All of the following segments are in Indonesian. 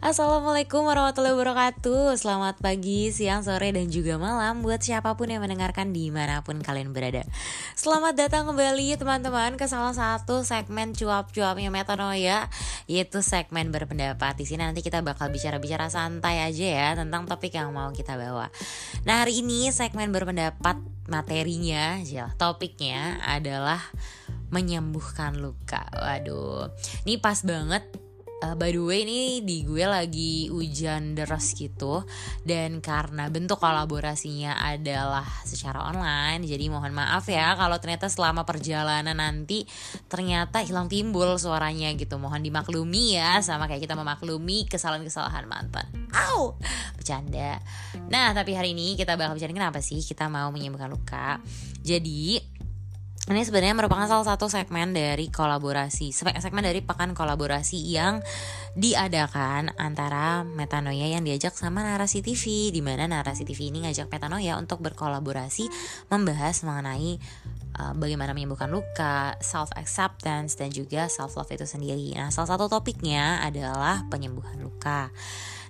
Assalamualaikum warahmatullahi wabarakatuh. Selamat pagi, siang, sore, dan juga malam Buat siapa pun yang mendengarkan di mana pun kalian berada. Selamat datang kembali teman-teman Ke salah satu segmen cuap-cuapnya Metanoia. Yaitu segmen berpendapat. Di sini nanti kita bakal bicara-bicara santai aja ya Tentang topik yang mau kita bawa. Nah hari ini segmen berpendapat materinya ya, Topiknya adalah menyembuhkan luka. Waduh, ini pas banget uh, by the way ini di gue lagi hujan deras gitu. Dan karena bentuk kolaborasinya adalah secara online jadi mohon maaf ya kalau ternyata selama perjalanan nanti ternyata hilang timbul suaranya gitu. Mohon dimaklumi ya sama kayak kita memaklumi kesalahan-kesalahan mantan. Au! Bercanda. Nah tapi hari ini kita bakal bicara kenapa sih kita mau menyembuhkan luka. Jadi ini sebenarnya merupakan salah satu segmen dari kolaborasi segmen dari pekan kolaborasi yang diadakan antara Metanoia yang diajak sama Narasi TV di mana Narasi TV ini ngajak Metanoia untuk berkolaborasi membahas mengenai uh, bagaimana menyembuhkan luka, self acceptance dan juga self love itu sendiri. Nah, salah satu topiknya adalah penyembuhan luka.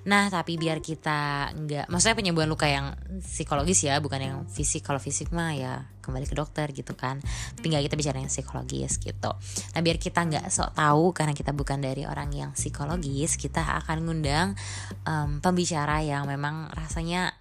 Nah tapi biar kita nggak, maksudnya penyembuhan luka yang psikologis ya, bukan yang fisik. Kalau fisik mah ya kembali ke dokter gitu kan. Tapi nggak kita bicara yang psikologis gitu. Nah biar kita nggak sok tahu karena kita bukan dari orang yang psikologis, kita akan ngundang um, pembicara yang memang rasanya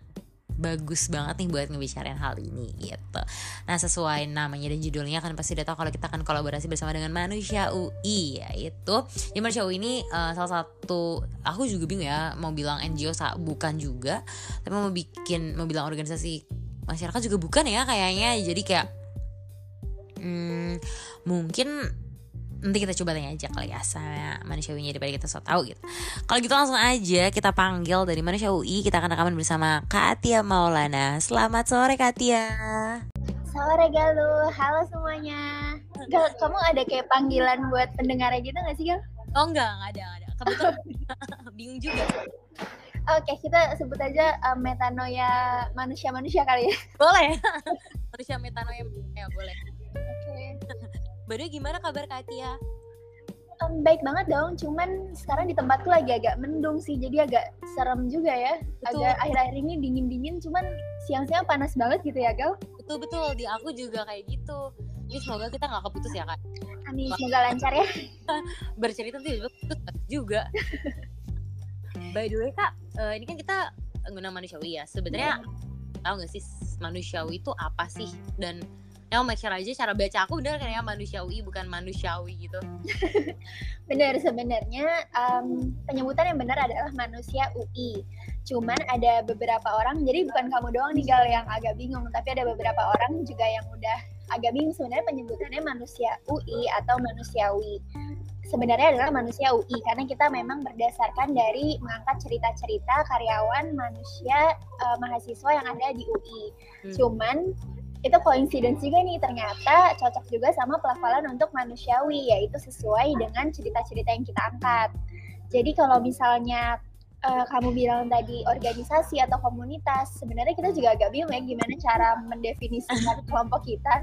bagus banget nih buat ngebicarain hal ini gitu. Nah sesuai namanya dan judulnya kan pasti udah tahu kalau kita akan kolaborasi bersama dengan Manusia UI yaitu ya Manusia UI ini uh, salah satu aku juga bingung ya mau bilang NGO bukan juga tapi mau bikin mau bilang organisasi masyarakat juga bukan ya kayaknya jadi kayak hmm, mungkin nanti kita coba tanya aja kali ya sama manusia UI daripada kita so tau gitu. Kalau gitu langsung aja kita panggil dari manusia UI kita akan rekaman bersama Katia Maulana. Selamat sore Katia. Sore Galuh, halo semuanya. Gal, kamu ada kayak panggilan buat pendengarnya gitu gak sih Gal? Oh enggak, enggak ada, enggak ada. Kebetulan bingung juga. Oke, kita sebut aja uh, metanoia manusia-manusia kali ya. Boleh. manusia metanoia ya boleh. Oke. Baru gimana kabar Katia? Um, baik banget dong, cuman sekarang di tempatku lagi agak mendung sih, jadi agak serem juga ya. Betul. Agak akhir-akhir ini dingin-dingin, cuman siang-siang panas banget gitu ya, Gal? Betul betul, di aku juga kayak gitu. Ini semoga kita nggak keputus ya kak. Amin, semoga lancar ya. Bercerita putus juga. By the way kak, uh, ini kan kita guna manusiawi ya. Sebenarnya hmm. tahu nggak sih manusiawi itu apa sih dan yang make sure aja cara baca aku bener kayak manusiawi bukan manusiawi gitu bener sebenarnya um, penyebutan yang benar adalah manusia UI cuman ada beberapa orang jadi bukan kamu doang nih gal yang agak bingung tapi ada beberapa orang juga yang udah agak bingung sebenarnya penyebutannya manusia UI atau manusiawi sebenarnya adalah manusia UI karena kita memang berdasarkan dari mengangkat cerita-cerita karyawan manusia uh, mahasiswa yang ada di UI. Hmm. Cuman itu coincidence juga nih ternyata cocok juga sama pelafalan untuk manusiawi yaitu sesuai dengan cerita-cerita yang kita angkat. Jadi kalau misalnya uh, kamu bilang tadi organisasi atau komunitas, sebenarnya kita juga agak bingung ya gimana cara mendefinisikan kelompok kita.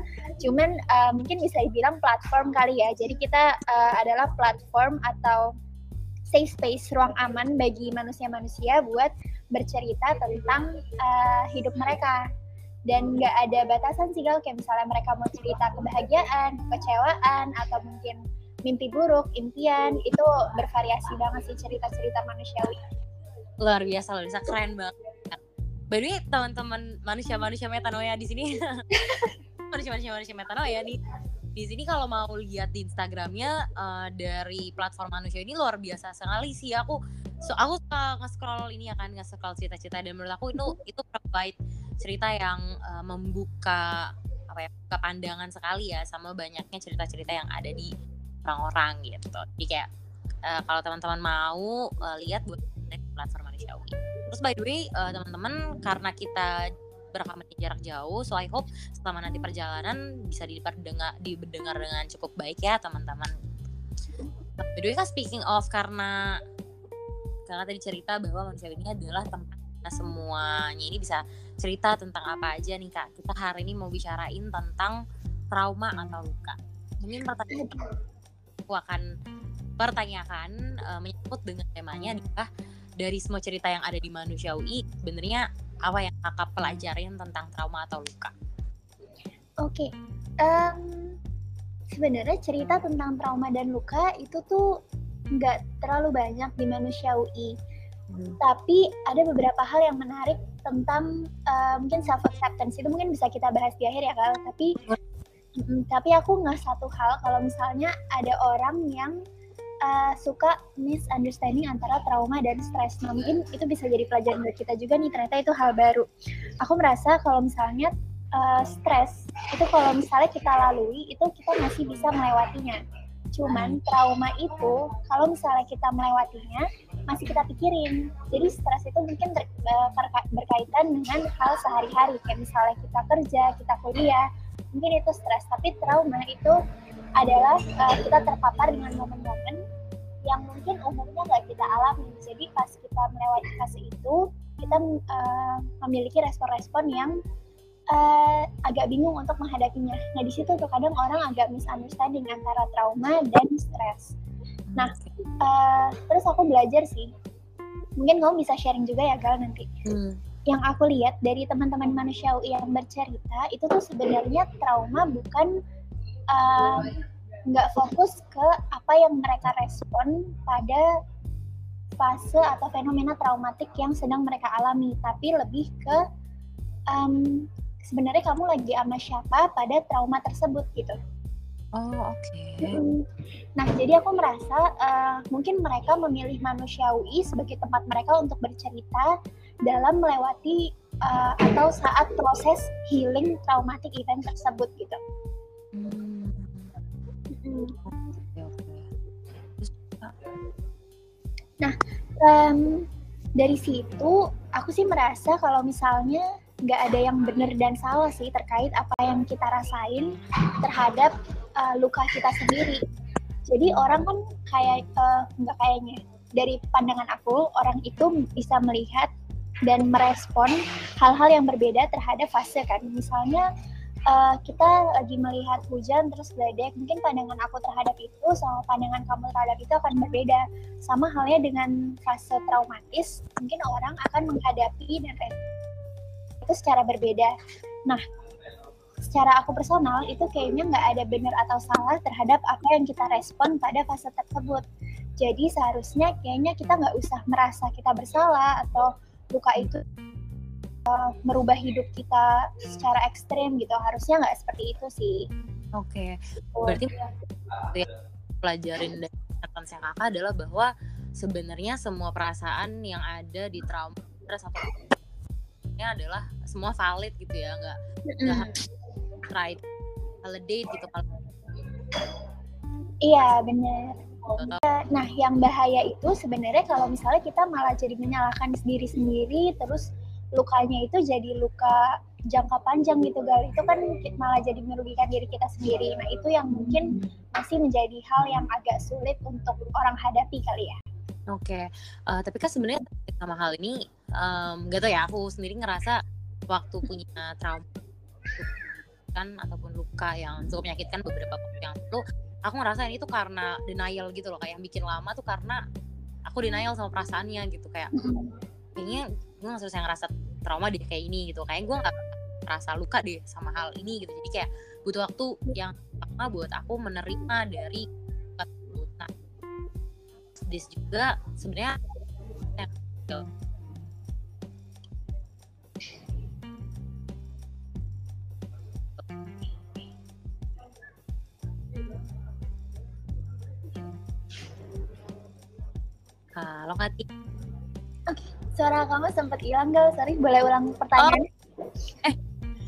Cuman uh, mungkin bisa dibilang platform kali ya. Jadi kita uh, adalah platform atau safe space, ruang aman bagi manusia-manusia buat bercerita tentang uh, hidup mereka dan nggak ada batasan sih kalau kayak misalnya mereka mau cerita kebahagiaan, kekecewaan atau mungkin mimpi buruk, impian itu bervariasi banget sih cerita-cerita manusiawi. Luar biasa, luar biasa. Keren banget. By the way, teman-teman manusia-manusia metanoia di sini, manusia-manusia manusia metanoia nih, di sini kalau mau lihat di Instagramnya uh, dari platform manusia ini luar biasa sekali sih. Aku so aku suka nge-scroll ini ya kan nge-scroll cerita-cerita. Dan menurut aku itu itu provide cerita yang uh, membuka apa ya buka pandangan sekali ya sama banyaknya cerita-cerita yang ada di orang-orang gitu. Jadi kayak uh, kalau teman-teman mau uh, lihat buat platform manusiawi terus by the way uh, teman-teman karena kita berekaman di jarak jauh so I hope selama nanti perjalanan bisa diperdengar didengar dengan cukup baik ya teman-teman. By the way kan speaking of karena karena tadi cerita bahwa manusia ini adalah tempat semuanya ini bisa cerita tentang apa aja nih kak kita hari ini mau bicarain tentang trauma atau luka ini pertanyaan aku akan pertanyakan uh, menyangkut dengan temanya adalah dari semua cerita yang ada di manusia UI sebenarnya apa yang kakak pelajarin tentang trauma atau luka? Oke, okay. um, sebenarnya cerita tentang trauma dan luka itu tuh nggak terlalu banyak di manusia UI. Hmm. Tapi ada beberapa hal yang menarik tentang uh, mungkin self acceptance itu mungkin bisa kita bahas di akhir ya kal. Tapi mm, tapi aku nggak satu hal kalau misalnya ada orang yang uh, suka misunderstanding antara trauma dan stres. Nah, mungkin itu bisa jadi pelajaran buat kita juga nih. Ternyata itu hal baru. Aku merasa kalau misalnya uh, stres itu kalau misalnya kita lalui itu kita masih bisa melewatinya. Cuman trauma itu kalau misalnya kita melewatinya masih kita pikirin. Jadi stres itu mungkin ber, berkaitan dengan hal sehari-hari kayak misalnya kita kerja, kita kuliah, mungkin itu stres. Tapi trauma itu adalah uh, kita terpapar dengan momen-momen yang mungkin umumnya nggak kita alami. Jadi pas kita melewati fase itu, kita uh, memiliki respon-respon yang uh, agak bingung untuk menghadapinya. Nah di situ tuh kadang orang agak misunderstanding antara trauma dan stres. Nah uh, terus aku belajar sih. Mungkin kamu bisa sharing juga ya Gal nanti. Hmm. Yang aku lihat dari teman-teman manusia yang bercerita itu tuh sebenarnya trauma bukan nggak uh, fokus ke apa yang mereka respon pada fase atau fenomena traumatik yang sedang mereka alami, tapi lebih ke um, sebenarnya kamu lagi sama siapa pada trauma tersebut gitu. Oh oke. Okay. Nah jadi aku merasa uh, mungkin mereka memilih manusiawi sebagai tempat mereka untuk bercerita dalam melewati uh, atau saat proses healing traumatik event tersebut gitu. Nah, um, dari situ aku sih merasa kalau misalnya nggak ada yang benar dan salah sih terkait apa yang kita rasain terhadap uh, luka kita sendiri. Jadi orang kan kayak uh, kayaknya dari pandangan aku orang itu bisa melihat dan merespon hal-hal yang berbeda terhadap fase kan. Misalnya uh, kita lagi melihat hujan terus ledek, mungkin pandangan aku terhadap itu sama pandangan kamu terhadap itu akan berbeda. Sama halnya dengan fase traumatis, mungkin orang akan menghadapi dan itu secara berbeda. Nah, secara aku personal itu kayaknya nggak ada benar atau salah terhadap apa yang kita respon pada fase tersebut. Jadi seharusnya kayaknya kita nggak usah merasa kita bersalah atau luka itu uh, merubah hidup kita secara ekstrim gitu harusnya nggak seperti itu sih oke okay. berarti ya. pelajarin dari saya kakak adalah bahwa sebenarnya semua perasaan yang ada di trauma stres atau ini adalah semua valid gitu ya nggak mm. Try validate gitu kalau iya benar Nah, yang bahaya itu sebenarnya kalau misalnya kita malah jadi menyalahkan diri sendiri, terus lukanya itu jadi luka jangka panjang gitu gal. Itu kan malah jadi merugikan diri kita sendiri. Nah itu yang mungkin masih menjadi hal yang agak sulit untuk orang hadapi kali ya. Oke okay. uh, eh, tapi kan sebenarnya sama hal ini um, gak tau ya aku sendiri ngerasa waktu punya trauma kan ataupun luka yang cukup menyakitkan beberapa waktu yang lalu aku ngerasain itu karena denial gitu loh kayak yang bikin lama tuh karena aku denial sama perasaannya gitu kayak kayaknya gue nggak selesai ngerasa trauma deh kayak ini gitu kayak gue nggak merasa luka deh sama hal ini gitu. Jadi kayak butuh waktu yang lama buat aku menerima dari nah this juga sebenarnya Kati. Oke suara kamu sempat hilang gak? Sorry, boleh ulang pertanyaan? Oh. Eh,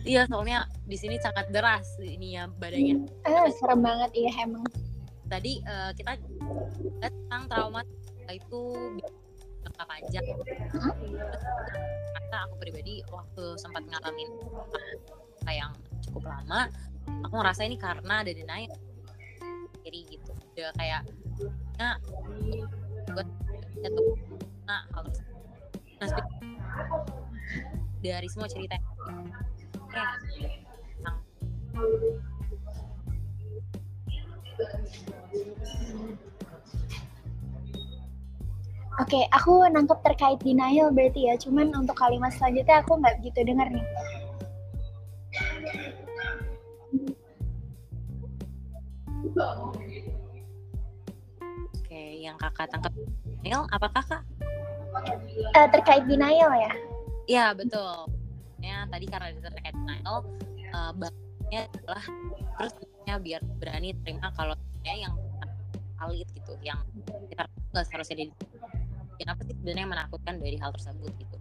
iya soalnya di sini sangat deras ini ya badannya. Hmm. Eh, serem banget iya emang. Tadi uh, kita tentang trauma itu jangka panjang. Hmm? Karena aku pribadi waktu sempat ngalamin yang cukup lama, aku ngerasa ini karena ada denial jadi gitu. Udah kayak nah buat nah kalau Nah, dari semua cerita Oke, aku nangkep terkait denial berarti ya. Cuman untuk kalimat selanjutnya aku nggak gitu dengar nih. Oke, yang kakak tangkap denial apa kakak? Uh, terkait denial ya? Iya betul. Ya tadi karena terkait denial, uh, adalah terus biar berani terima kalau yang valid gitu, yang kita nggak seharusnya di apa sih sebenarnya yang menakutkan dari hal tersebut gitu?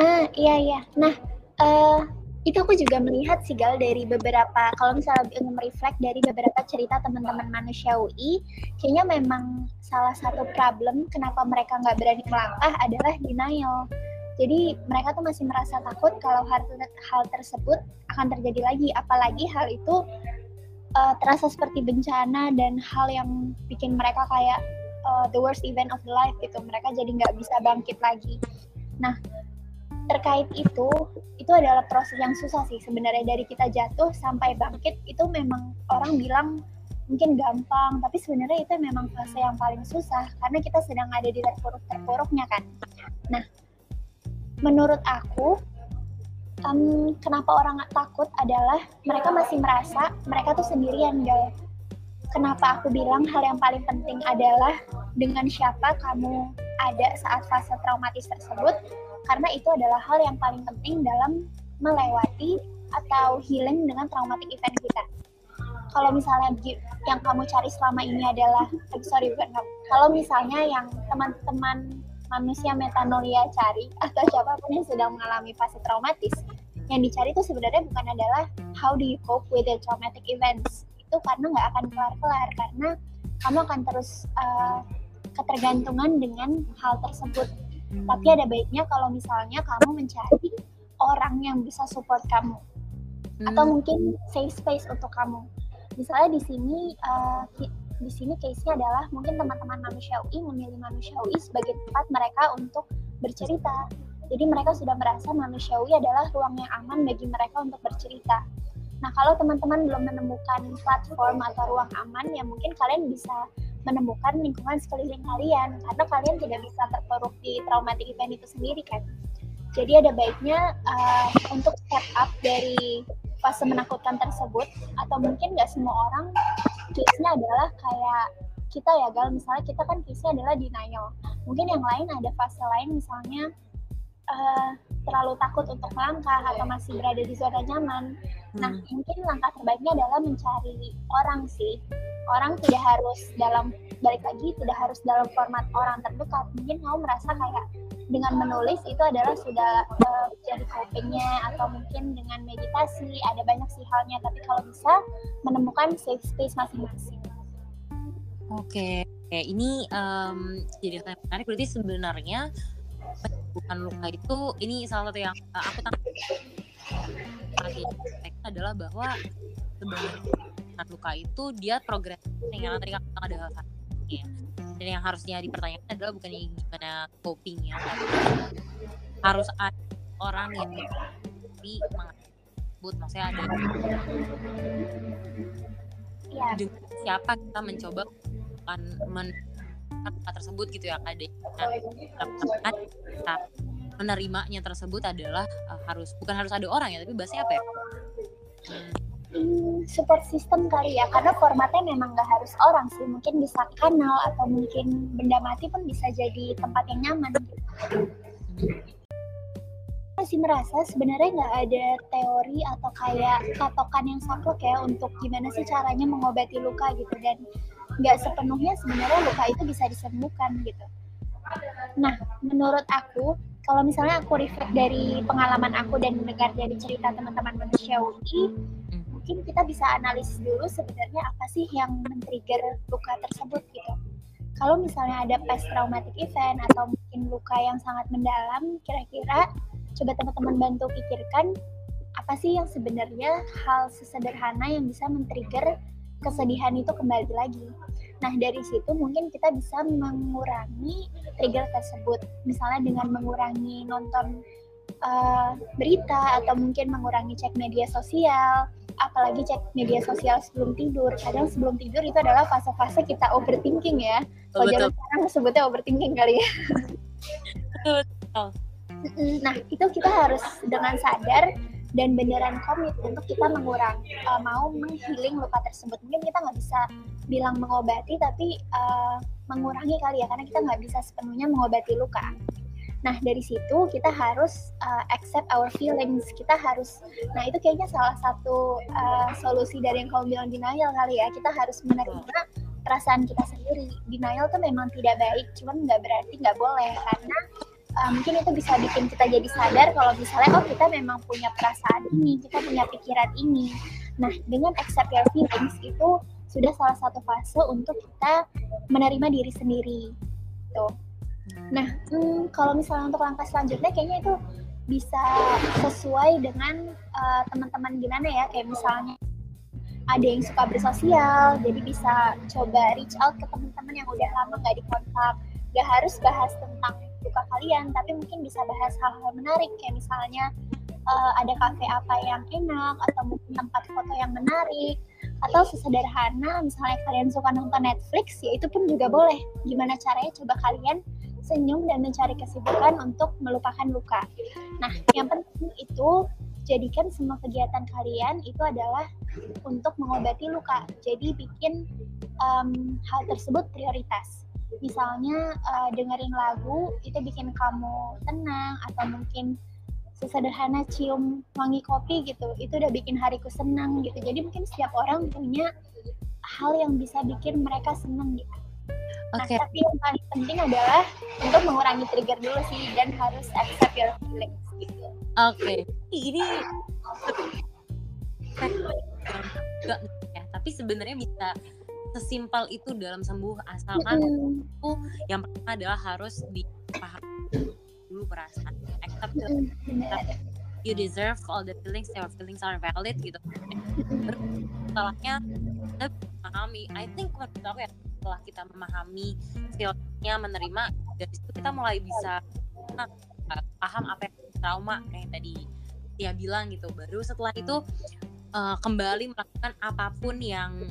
Ah iya iya. Nah uh, itu aku juga melihat sih Gal dari beberapa kalau misalnya mereflect dari beberapa cerita teman-teman manusia UI kayaknya memang salah satu problem kenapa mereka nggak berani melangkah adalah denial. Jadi mereka tuh masih merasa takut kalau hal, hal tersebut akan terjadi lagi. Apalagi hal itu uh, terasa seperti bencana dan hal yang bikin mereka kayak uh, the worst event of the life gitu. Mereka jadi nggak bisa bangkit lagi. Nah terkait itu itu adalah proses yang susah sih sebenarnya. Dari kita jatuh sampai bangkit itu memang orang bilang mungkin gampang tapi sebenarnya itu memang fase yang paling susah karena kita sedang ada di terpuruk-terpuruknya kan. Nah menurut aku um, kenapa orang takut adalah mereka masih merasa mereka tuh sendirian guys kenapa aku bilang hal yang paling penting adalah dengan siapa kamu ada saat fase traumatis tersebut karena itu adalah hal yang paling penting dalam melewati atau healing dengan traumatic event kita. Kalau misalnya yang kamu cari selama ini adalah, sorry bukan kamu. Kalau misalnya yang teman-teman manusia metanolia cari atau siapa pun yang sedang mengalami fase traumatis, yang dicari itu sebenarnya bukan adalah how do you cope with the traumatic events. Itu karena nggak akan kelar-kelar karena kamu akan terus uh, ketergantungan dengan hal tersebut tapi ada baiknya kalau misalnya kamu mencari orang yang bisa support kamu. Hmm. atau mungkin safe space untuk kamu. Misalnya di sini uh, di sini case-nya adalah mungkin teman-teman manusia UI memilih manusia UI sebagai tempat mereka untuk bercerita. Jadi mereka sudah merasa manusia UI adalah ruang yang aman bagi mereka untuk bercerita. Nah, kalau teman-teman belum menemukan platform atau ruang aman, ya mungkin kalian bisa menemukan lingkungan sekeliling kalian karena kalian tidak bisa terpuruk di traumatic event itu sendiri kan. Jadi ada baiknya uh, untuk step up dari fase menakutkan tersebut atau mungkin nggak semua orang case-nya adalah kayak kita ya Gal misalnya kita kan case-nya adalah denial mungkin yang lain ada fase lain misalnya uh, terlalu takut untuk melangkah atau masih berada di zona nyaman. Nah hmm. mungkin langkah terbaiknya adalah mencari orang sih. Orang tidak harus dalam balik lagi tidak harus dalam format orang terdekat. Mungkin kamu merasa kayak dengan menulis itu adalah sudah uh, jadi copingnya atau mungkin dengan meditasi ada banyak sih halnya. Tapi kalau bisa menemukan safe space masing-masing. Oke okay. ini um, jadi menarik. Berarti sebenarnya bukan luka itu ini salah satu yang uh, aku tangkap adalah bahwa sebenarnya luka itu dia progres yang tadi kan ada ya. dan yang harusnya dipertanyakan adalah bukan gimana copingnya harus ada orang yang di mengebut maksudnya ada ya. siapa kita mencoba kan men tersebut gitu ya kade nah, kita menerimanya tersebut adalah uh, harus bukan harus ada orang ya tapi bahasnya apa ya? Hmm support system kali ya karena formatnya memang nggak harus orang sih. Mungkin bisa kanal atau mungkin benda mati pun bisa jadi tempat yang nyaman masih merasa sebenarnya nggak ada teori atau kayak patokan yang saklek ya untuk gimana sih caranya mengobati luka gitu. Dan nggak sepenuhnya sebenarnya luka itu bisa disembuhkan gitu nah menurut aku kalau misalnya aku reflect dari pengalaman aku dan mendengar dari cerita teman-teman manusia UI mungkin kita bisa analisis dulu sebenarnya apa sih yang men-trigger luka tersebut gitu. Kalau misalnya ada past traumatic event atau mungkin luka yang sangat mendalam, kira-kira coba teman-teman bantu pikirkan apa sih yang sebenarnya hal sesederhana yang bisa men-trigger kesedihan itu kembali lagi. Nah, dari situ mungkin kita bisa mengurangi trigger tersebut. Misalnya dengan mengurangi nonton uh, berita atau mungkin mengurangi cek media sosial apalagi cek media sosial sebelum tidur. Kadang sebelum tidur itu adalah fase-fase kita overthinking ya. Kalau zaman sekarang sebutnya overthinking kali ya. Betul. Nah, itu kita harus dengan sadar dan beneran komit untuk kita mengurangi uh, mau menghealing luka tersebut mungkin kita nggak bisa bilang mengobati tapi uh, mengurangi kali ya karena kita nggak bisa sepenuhnya mengobati luka. Nah dari situ kita harus uh, accept our feelings. Kita harus nah itu kayaknya salah satu uh, solusi dari yang kamu bilang denial kali ya. Kita harus menerima perasaan kita sendiri. Denial tuh memang tidak baik cuman nggak berarti nggak boleh karena uh, mungkin itu bisa bikin kita jadi sadar kalau misalnya oh kita memang punya perasaan ini, kita punya pikiran ini. Nah, dengan accept your feelings itu sudah salah satu fase untuk kita menerima diri sendiri. Tuh. Nah, hmm, kalau misalnya untuk langkah selanjutnya kayaknya itu bisa sesuai dengan uh, teman-teman gimana ya, kayak misalnya ada yang suka bersosial, jadi bisa coba reach out ke teman-teman yang udah lama nggak dikontak. Gak harus bahas tentang suka kalian tapi mungkin bisa bahas hal-hal menarik kayak misalnya uh, ada kafe apa yang enak atau mungkin tempat foto yang menarik atau sesederhana misalnya kalian suka nonton Netflix ya itu pun juga boleh. Gimana caranya? Coba kalian senyum dan mencari kesibukan untuk melupakan luka. Nah yang penting itu jadikan semua kegiatan kalian itu adalah untuk mengobati luka. Jadi bikin um, hal tersebut prioritas. Misalnya uh, dengerin lagu itu bikin kamu tenang atau mungkin sesederhana cium wangi kopi gitu itu udah bikin hariku senang gitu jadi mungkin setiap orang punya hal yang bisa bikin mereka senang gitu Nah, okay. tapi yang paling penting adalah untuk mengurangi trigger dulu sih dan harus accept your feelings gitu. Oke, okay. ini enggak ya, tapi sebenarnya bisa sesimpel itu dalam sembuh asalkan mm itu yang pertama adalah harus dipahami dulu perasaan accept you deserve all the feelings your feelings are valid gitu. Setelahnya kita memahami. I think menurut aku ya setelah kita memahami feelingnya menerima dari situ kita mulai bisa nah, paham apa yang trauma kayak tadi dia bilang gitu. Baru setelah itu uh, kembali melakukan apa pun yang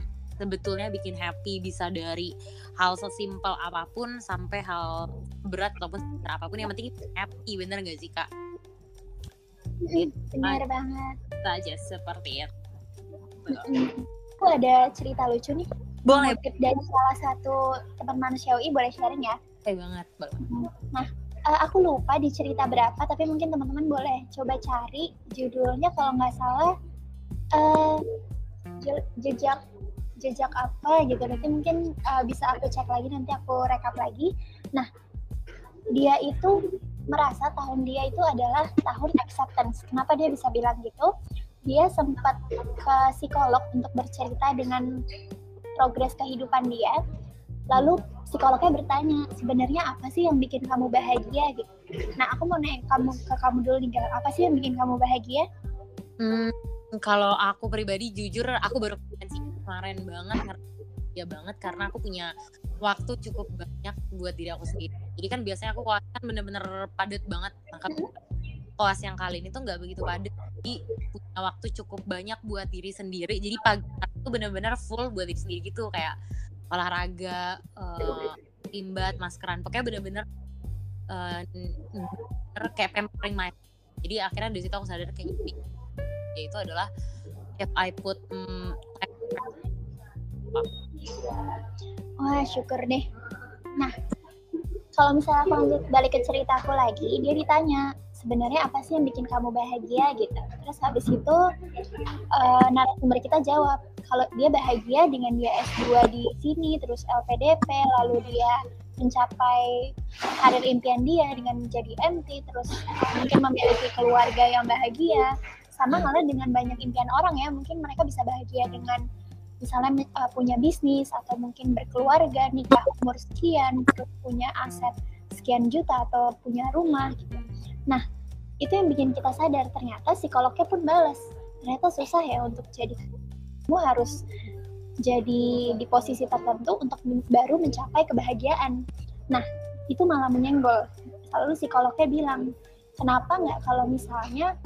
sebetulnya bikin happy bisa dari hal sesimpel apa pun sampai hal berat ataupun apa pun yang penting happy bener gak sih kak? Benar banget. Saja seperti itu. Aku ada cerita lucu nih. Boleh. Dari salah satu teman manusiawi boleh sharing ya? Boleh banget. Boleh. Nah, uh, aku lupa di cerita berapa, tapi mungkin teman-teman boleh coba cari judulnya kalau nggak salah uh, jejak jejak apa gitu. Nanti mungkin uh, bisa aku cek lagi nanti aku rekap lagi. Nah dia itu merasa tahun dia itu adalah tahun acceptance. Kenapa dia bisa bilang gitu? Dia sempat ke psikolog untuk bercerita dengan progres kehidupan dia. Lalu psikolognya bertanya sebenarnya apa sih yang bikin kamu bahagia? Gitu. Nah aku mau nanya kamu ke kamu dulu nih apa sih yang bikin kamu bahagia? Hmm, kalau aku pribadi jujur aku baru sih kemarin banget ya banget karena aku punya waktu cukup banyak buat diri aku sendiri. Jadi kan biasanya aku kelas kan bener-bener padat banget maka kelas yang kali ini tuh nggak begitu padat. Jadi punya waktu cukup banyak buat diri sendiri. Jadi pagi itu bener-bener full buat diri sendiri gitu kayak olahraga uh, imbat maskeran. Pokoknya bener-bener uh, kayak pampering my jadi akhirnya dari situ aku sadar kayak gini. Yaitu adalah if I put um, Wah syukur deh. Nah, kalau misalnya aku lanjut balik ke cerita aku lagi, dia ditanya sebenarnya apa sih yang bikin kamu bahagia gitu. Terus habis itu uh, narasumber kita jawab kalau dia bahagia dengan dia S2 di sini, terus LPDP, lalu dia mencapai karir impian dia dengan menjadi MT, terus mungkin memiliki keluarga yang bahagia, sama halnya dengan banyak impian orang ya, mungkin mereka bisa bahagia dengan misalnya uh, punya bisnis atau mungkin berkeluarga nikah umur sekian punya aset sekian juta atau punya rumah gitu. Nah itu yang bikin kita sadar ternyata psikolognya pun balas ternyata susah ya untuk jadi kamu harus jadi di posisi tertentu untuk baru mencapai kebahagiaan. Nah itu malah menyenggol lalu psikolognya bilang kenapa nggak kalau misalnya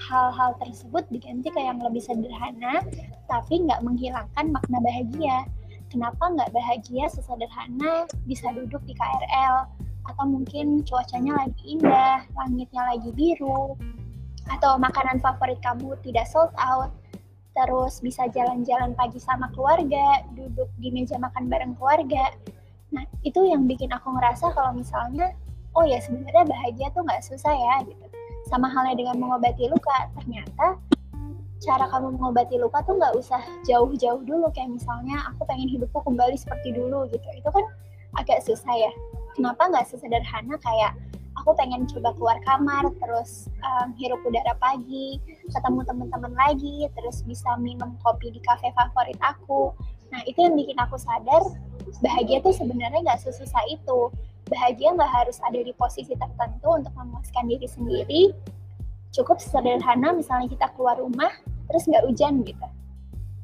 hal-hal tersebut diganti ke yang lebih sederhana, tapi nggak menghilangkan makna bahagia. Kenapa nggak bahagia sesederhana bisa duduk di KRL, atau mungkin cuacanya lagi indah, langitnya lagi biru, atau makanan favorit kamu tidak sold out, terus bisa jalan-jalan pagi sama keluarga, duduk di meja makan bareng keluarga. Nah, itu yang bikin aku ngerasa kalau misalnya, oh ya sebenarnya bahagia tuh nggak susah ya gitu. Sama halnya dengan mengobati luka, ternyata cara kamu mengobati luka tuh nggak usah jauh-jauh dulu kayak misalnya aku pengen hidupku kembali seperti dulu gitu. Itu kan agak susah ya. Kenapa nggak sesederhana kayak aku pengen coba keluar kamar terus um, hirup udara pagi ketemu teman-teman lagi terus bisa minum kopi di kafe favorit aku nah itu yang bikin aku sadar bahagia tuh sebenarnya nggak sesusah itu bahagia nggak harus ada di posisi tertentu untuk memuaskan diri sendiri. Cukup sederhana misalnya kita keluar rumah terus nggak hujan gitu.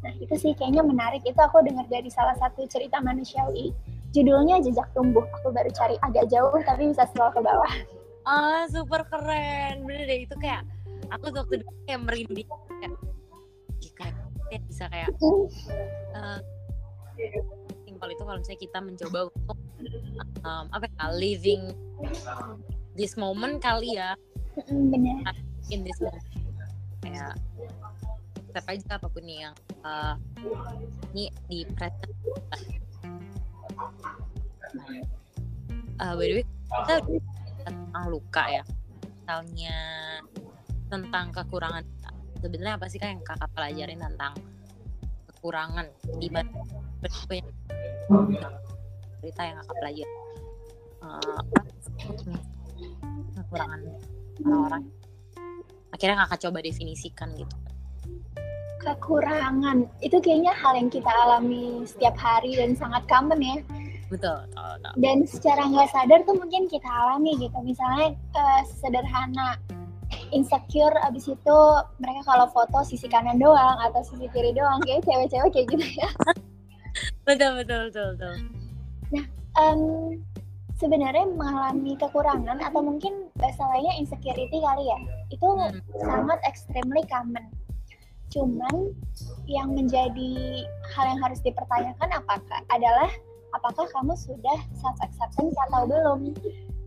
Nah itu sih kayaknya menarik. Itu aku dengar dari salah satu cerita manusiawi. Judulnya jejak tumbuh. Aku baru cari agak jauh tapi bisa scroll ke bawah. Ah super keren. Bener deh itu kayak aku waktu itu kayak merinding. Kayak kayak bisa kayak uh, simpel itu kalau misalnya kita mencoba untuk um, apa ya living this moment kali ya. Benar in this moment. Kayak step aja apa pun yang uh, ini di present. Uh, by the way kita tentang luka ya. Misalnya tentang kekurangan sebenarnya apa sih kan yang kakak pelajarin tentang kekurangan di mana cerita yang kakak pelajari. Uh, kekurangan orang-orang. Akhirnya kakak coba definisikan gitu. Kekurangan. Itu kayaknya hal yang kita alami setiap hari dan sangat common ya. Betul, betul, betul. dan secara nggak sadar tuh mungkin kita alami gitu. Misalnya uh, sederhana insecure abis itu mereka kalau foto sisi kanan doang atau sisi kiri doang kayak cewek-cewek kayak gitu ya. Betul betul betul betul nah um, sebenarnya mengalami kekurangan atau mungkin bahasa lainnya insecurity kali ya itu hmm. sangat extremely common Cuman yang menjadi hal yang harus dipertanyakan apakah adalah apakah kamu sudah self acceptance atau belum?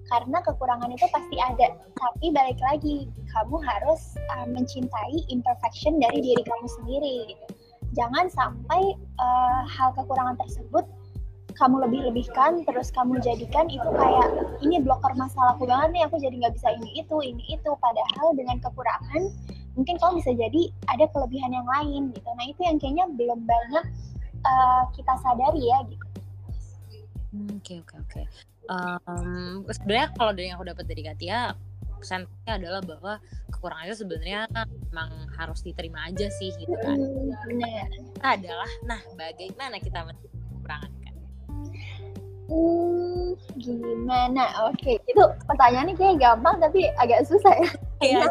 Karena kekurangan itu pasti ada, tapi balik lagi kamu harus uh, mencintai imperfection dari diri kamu sendiri. Gitu. Jangan sampai uh, hal kekurangan tersebut kamu lebih-lebihkan terus kamu jadikan itu kayak ini blocker masalahku banget nih aku jadi nggak bisa ini itu ini itu. Padahal dengan kekurangan mungkin kamu bisa jadi ada kelebihan yang lain gitu. Nah itu yang kayaknya belum banyak uh, kita sadari ya gitu. Hmm, oke oke oke. Sebenarnya kalau dari yang aku dapat dari Katia pesannya adalah bahwa kekurangan itu sebenarnya memang harus diterima aja sih gitu kan. Benar. Adalah nah bagaimana kita kekurangan? kan Hmm, gimana? Oke, itu pertanyaannya kayak gampang tapi agak susah ya. Iya.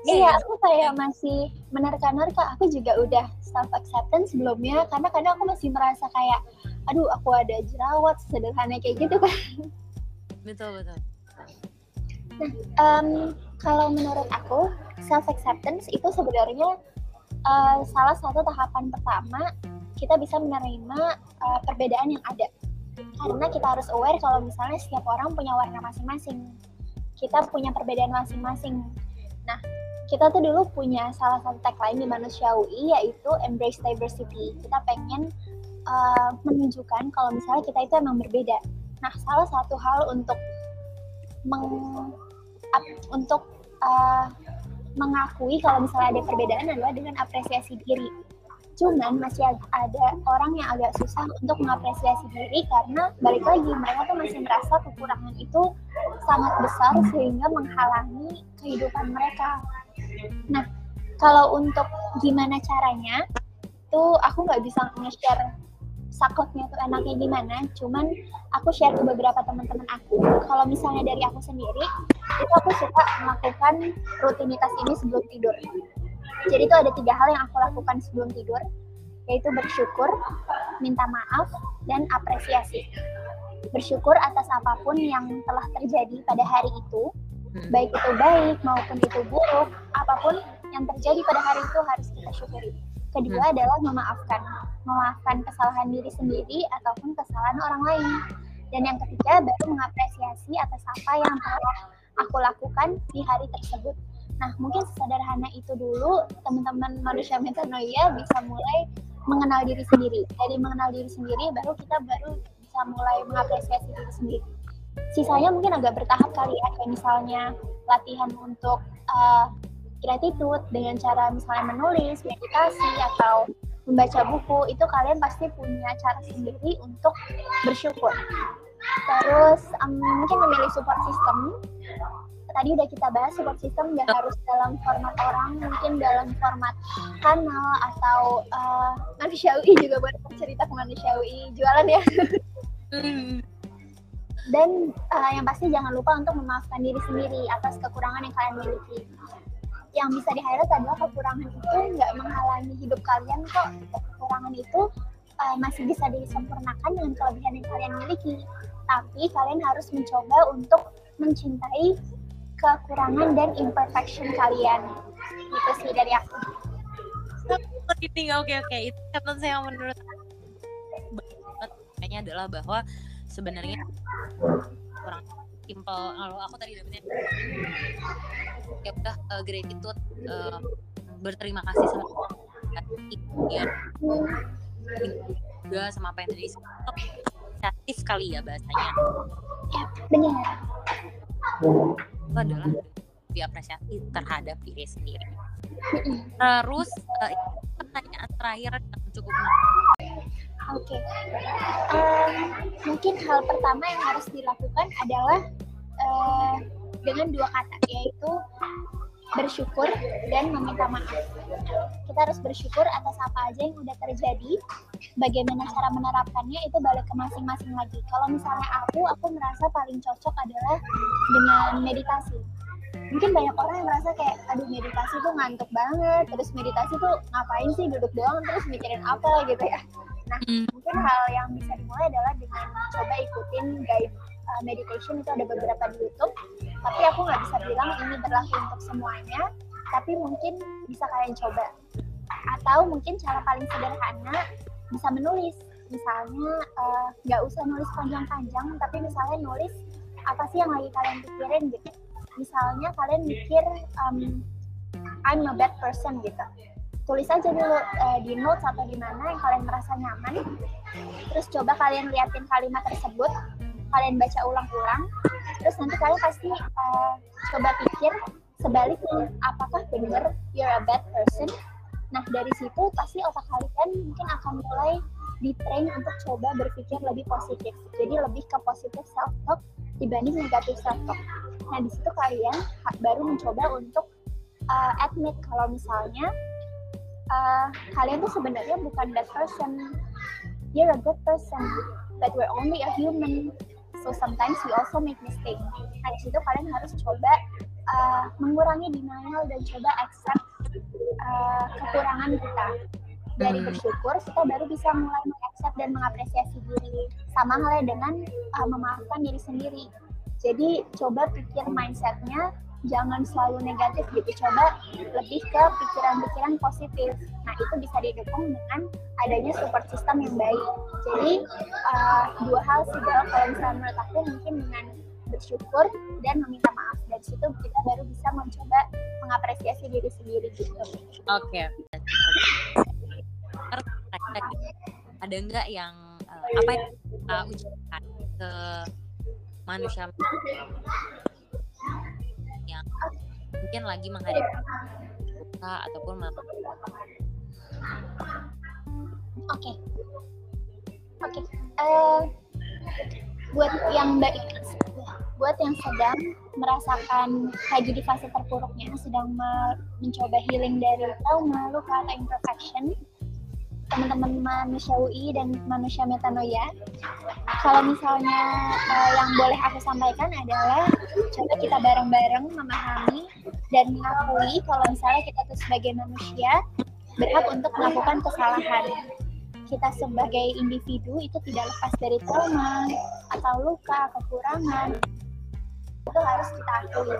Iya, iya, aku kayak masih menerka-nerka. Aku juga udah self acceptance sebelumnya karena kadang aku masih merasa kayak aduh aku ada jerawat sederhana kayak gitu kan. Betul betul. Nah, um, kalau menurut aku self acceptance itu sebenarnya uh, salah satu tahapan pertama kita bisa menerima uh, perbedaan yang ada. Karena kita harus aware kalau misalnya setiap orang punya warna masing-masing. Kita punya perbedaan masing-masing. Nah, kita tuh dulu punya salah satu tagline di Manusia UI yaitu embrace diversity. Kita pengen uh, menunjukkan kalau misalnya kita itu emang berbeda. Nah, salah satu hal untuk meng, up, untuk uh, mengakui kalau misalnya ada perbedaan adalah dengan apresiasi diri. Cuman masih ada orang yang agak susah untuk mengapresiasi diri karena balik lagi mereka tuh masih merasa kekurangan itu sangat besar sehingga menghalangi kehidupan mereka. Nah, kalau untuk gimana caranya, itu aku nggak bisa nge-share sakleknya tuh enaknya gimana. Cuman aku share ke beberapa teman-teman aku. Kalau misalnya dari aku sendiri, itu aku suka melakukan rutinitas ini sebelum tidur. Jadi itu ada tiga hal yang aku lakukan sebelum tidur, yaitu bersyukur, minta maaf, dan apresiasi. Bersyukur atas apa pun yang telah terjadi pada hari itu, hmm. baik itu baik maupun itu buruk, apa apa pun yang terjadi pada hari itu harus kita syukuri kedua hmm. adalah memaafkan memaafkan kesalahan diri sendiri ataupun kesalahan orang lain dan yang ketiga baru mengapresiasi atas apa yang telah aku lakukan di hari tersebut nah mungkin sederhana itu dulu teman-teman manusia metanoia bisa mulai mengenal diri sendiri dari mengenal diri sendiri baru kita baru bisa mulai mengapresiasi diri sendiri sisanya mungkin agak bertahap kali ya kayak misalnya latihan untuk uh, gratitude dengan cara misalnya menulis, meditasi atau membaca buku itu kalian pasti punya cara sendiri untuk bersyukur. Terus um, mungkin memilih support system. Tadi udah kita bahas support system nggak harus dalam format orang, mungkin dalam format kanal atau uh, manusiawi juga buat cerita ke manusiawi jualan ya. Hmm. Dan uh, yang pasti jangan lupa untuk memaafkan diri sendiri atas kekurangan yang kalian miliki. Yang bisa di highlight adalah kekurangan itu nggak menghalangi hidup kalian kok. Kekurangan itu uh, masih bisa disempurnakan dengan kelebihan yang kalian miliki. Tapi kalian harus mencoba untuk mencintai kekurangan dan imperfection kalian. Itu sih dari aku. Ini oke oke. Itu catatan saya menurut kayaknya adalah bahwa sebenarnya kurang simple. Kalau aku tadi dapetnya ya udah uh, gratitude uh, berterima kasih sama ya juga sama apa yang tadi inisiatif kali ya bahasanya. Ya benar itu adalah diapresiasi terhadap diri sendiri. Terus uh, pertanyaan terakhir yang cukup Oke, okay. um, mungkin hal pertama yang harus dilakukan adalah uh, dengan dua kata, yaitu bersyukur dan meminta maaf. Kita harus bersyukur atas apa aja yang udah terjadi. Bagaimana cara menerapkannya itu balik ke masing-masing lagi. Kalau misalnya aku, aku merasa paling cocok adalah dengan meditasi. Mungkin banyak orang yang merasa kayak, aduh meditasi tuh ngantuk banget, terus meditasi tuh ngapain sih duduk doang terus mikirin apa gitu ya. Nah, hmm. mungkin hal yang bisa dimulai adalah dengan coba ikutin guide uh, meditation itu ada beberapa di YouTube. Tapi aku nggak bisa bilang ini berlaku untuk semuanya. Tapi mungkin bisa kalian coba. Atau mungkin cara paling sederhana bisa menulis. Misalnya uh, nggak uh, usah nulis panjang-panjang, tapi misalnya nulis apa sih yang lagi kalian pikirin gitu. Misalnya kalian mikir um, I'm a bad person gitu tulis aja dulu uh, di notes atau di mana yang kalian merasa nyaman terus coba kalian liatin kalimat tersebut kalian baca ulang-ulang terus nanti kalian pasti uh, coba pikir sebaliknya apakah benar you're a bad person? Nah dari situ pasti otak kalian mungkin akan mulai ditrain untuk coba berpikir lebih positif jadi lebih ke positif self talk dibanding negatif self talk nah di situ kalian baru mencoba untuk uh, admit kalau misalnya uh, kalian tuh sebenarnya bukan that person you're a good person but we're only a human so sometimes we also make mistake. Nah di situ kalian harus coba uh, mengurangi denial dan coba accept uh, kekurangan kita. Dari hmm. bersyukur kita baru bisa mulai mengaccept dan mengapresiasi diri. Sama halnya dengan uh, memaafkan diri sendiri. Jadi coba pikir mindsetnya jangan selalu negatif gitu. Coba lebih ke pikiran-pikiran positif. Nah itu bisa didukung dengan adanya support system yang baik. Jadi uh, dua hal sih kalau misalnya menurut aku mungkin dengan bersyukur dan meminta maaf. Dari situ kita baru bisa mencoba mengapresiasi diri sendiri gitu. Oke. Okay. ada enggak yang uh, apa yang kita ucapkan ke manusia yang mungkin lagi menghadapi buka ataupun Oke. Okay. Oke. Okay. Uh, eh, buat yang baik buat yang sedang merasakan lagi di fase terpuruknya, sedang mencoba healing dari trauma, luka atau imperfection, teman-teman manusia UI dan manusia metanoia. Kalau misalnya uh, yang boleh aku sampaikan adalah coba kita bareng-bareng memahami dan mengakui kalau misalnya kita tuh sebagai manusia berhak untuk melakukan kesalahan. Kita sebagai individu itu tidak lepas dari trauma atau luka, kekurangan. Itu harus kita akui.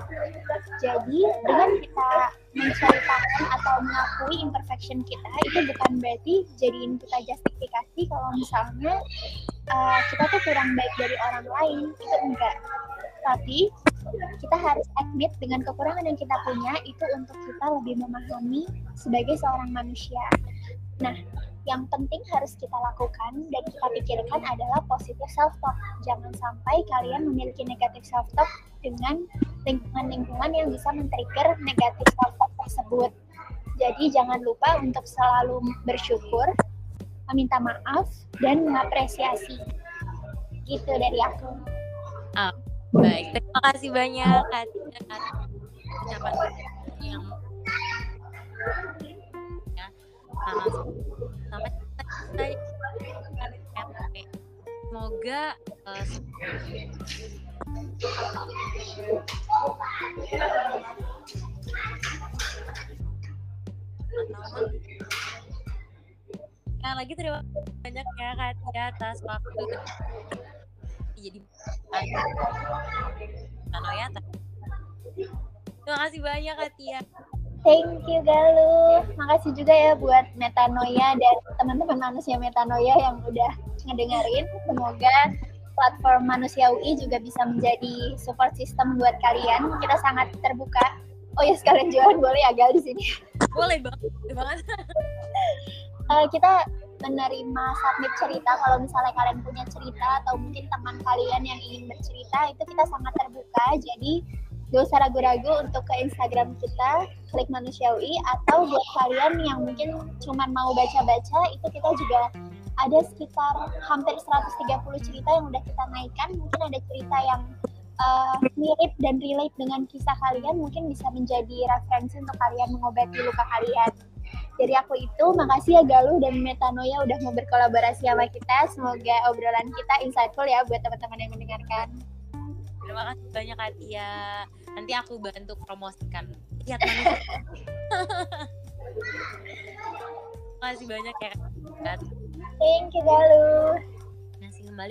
Jadi dengan kita menceritakan atau mengakui imperfection kita itu bukan berarti jadiin kita justifikasi kalau misalnya uh, kita tuh kurang baik dari orang lain itu enggak. Tapi kita harus admit dengan kekurangan yang kita punya itu untuk kita lebih memahami sebagai seorang manusia. Nah, yang penting harus kita lakukan dan kita pikirkan adalah positif self talk. Jangan sampai kalian memiliki negatif self talk dengan lingkungan-lingkungan yang bisa men-trigger negatif self talk tersebut. Jadi jangan lupa untuk selalu bersyukur, meminta maaf dan mengapresiasi. Gitu dari aku. Oh, baik, terima kasih banyak Kak ucapan yang ya, semoga uh, Nah, lagi terima kasih banyak ya Katia atas waktu jadi Ano ya Terima kasih banyak Katia. Thank you Galuh. Makasih juga ya buat Metanoia dan teman-teman manusia Metanoia yang udah ngedengerin. Semoga platform Manusia UI juga bisa menjadi support system buat kalian. Kita sangat terbuka. Oh ya sekalian jualan boleh ya Gal di sini. Boleh banget. banget. uh, kita menerima submit cerita kalau misalnya kalian punya cerita atau mungkin teman kalian yang ingin bercerita itu kita sangat terbuka. Jadi gak usah ragu-ragu untuk ke Instagram kita klik manusiawi atau buat kalian yang mungkin cuma mau baca-baca itu kita juga ada sekitar hampir 130 cerita yang udah kita naikkan. Mungkin ada cerita yang uh, mirip dan relate dengan kisah kalian mungkin bisa menjadi referensi untuk kalian mengobati luka kalian. Dari aku itu makasih ya Galuh dan Metanoia udah mau berkolaborasi sama kita. Semoga obrolan kita insightful ya buat teman-teman yang mendengarkan terima kasih banyak Katia nanti aku bantu promosikan. Lihat manusia terima kasih. Banyak ya thank you Galuh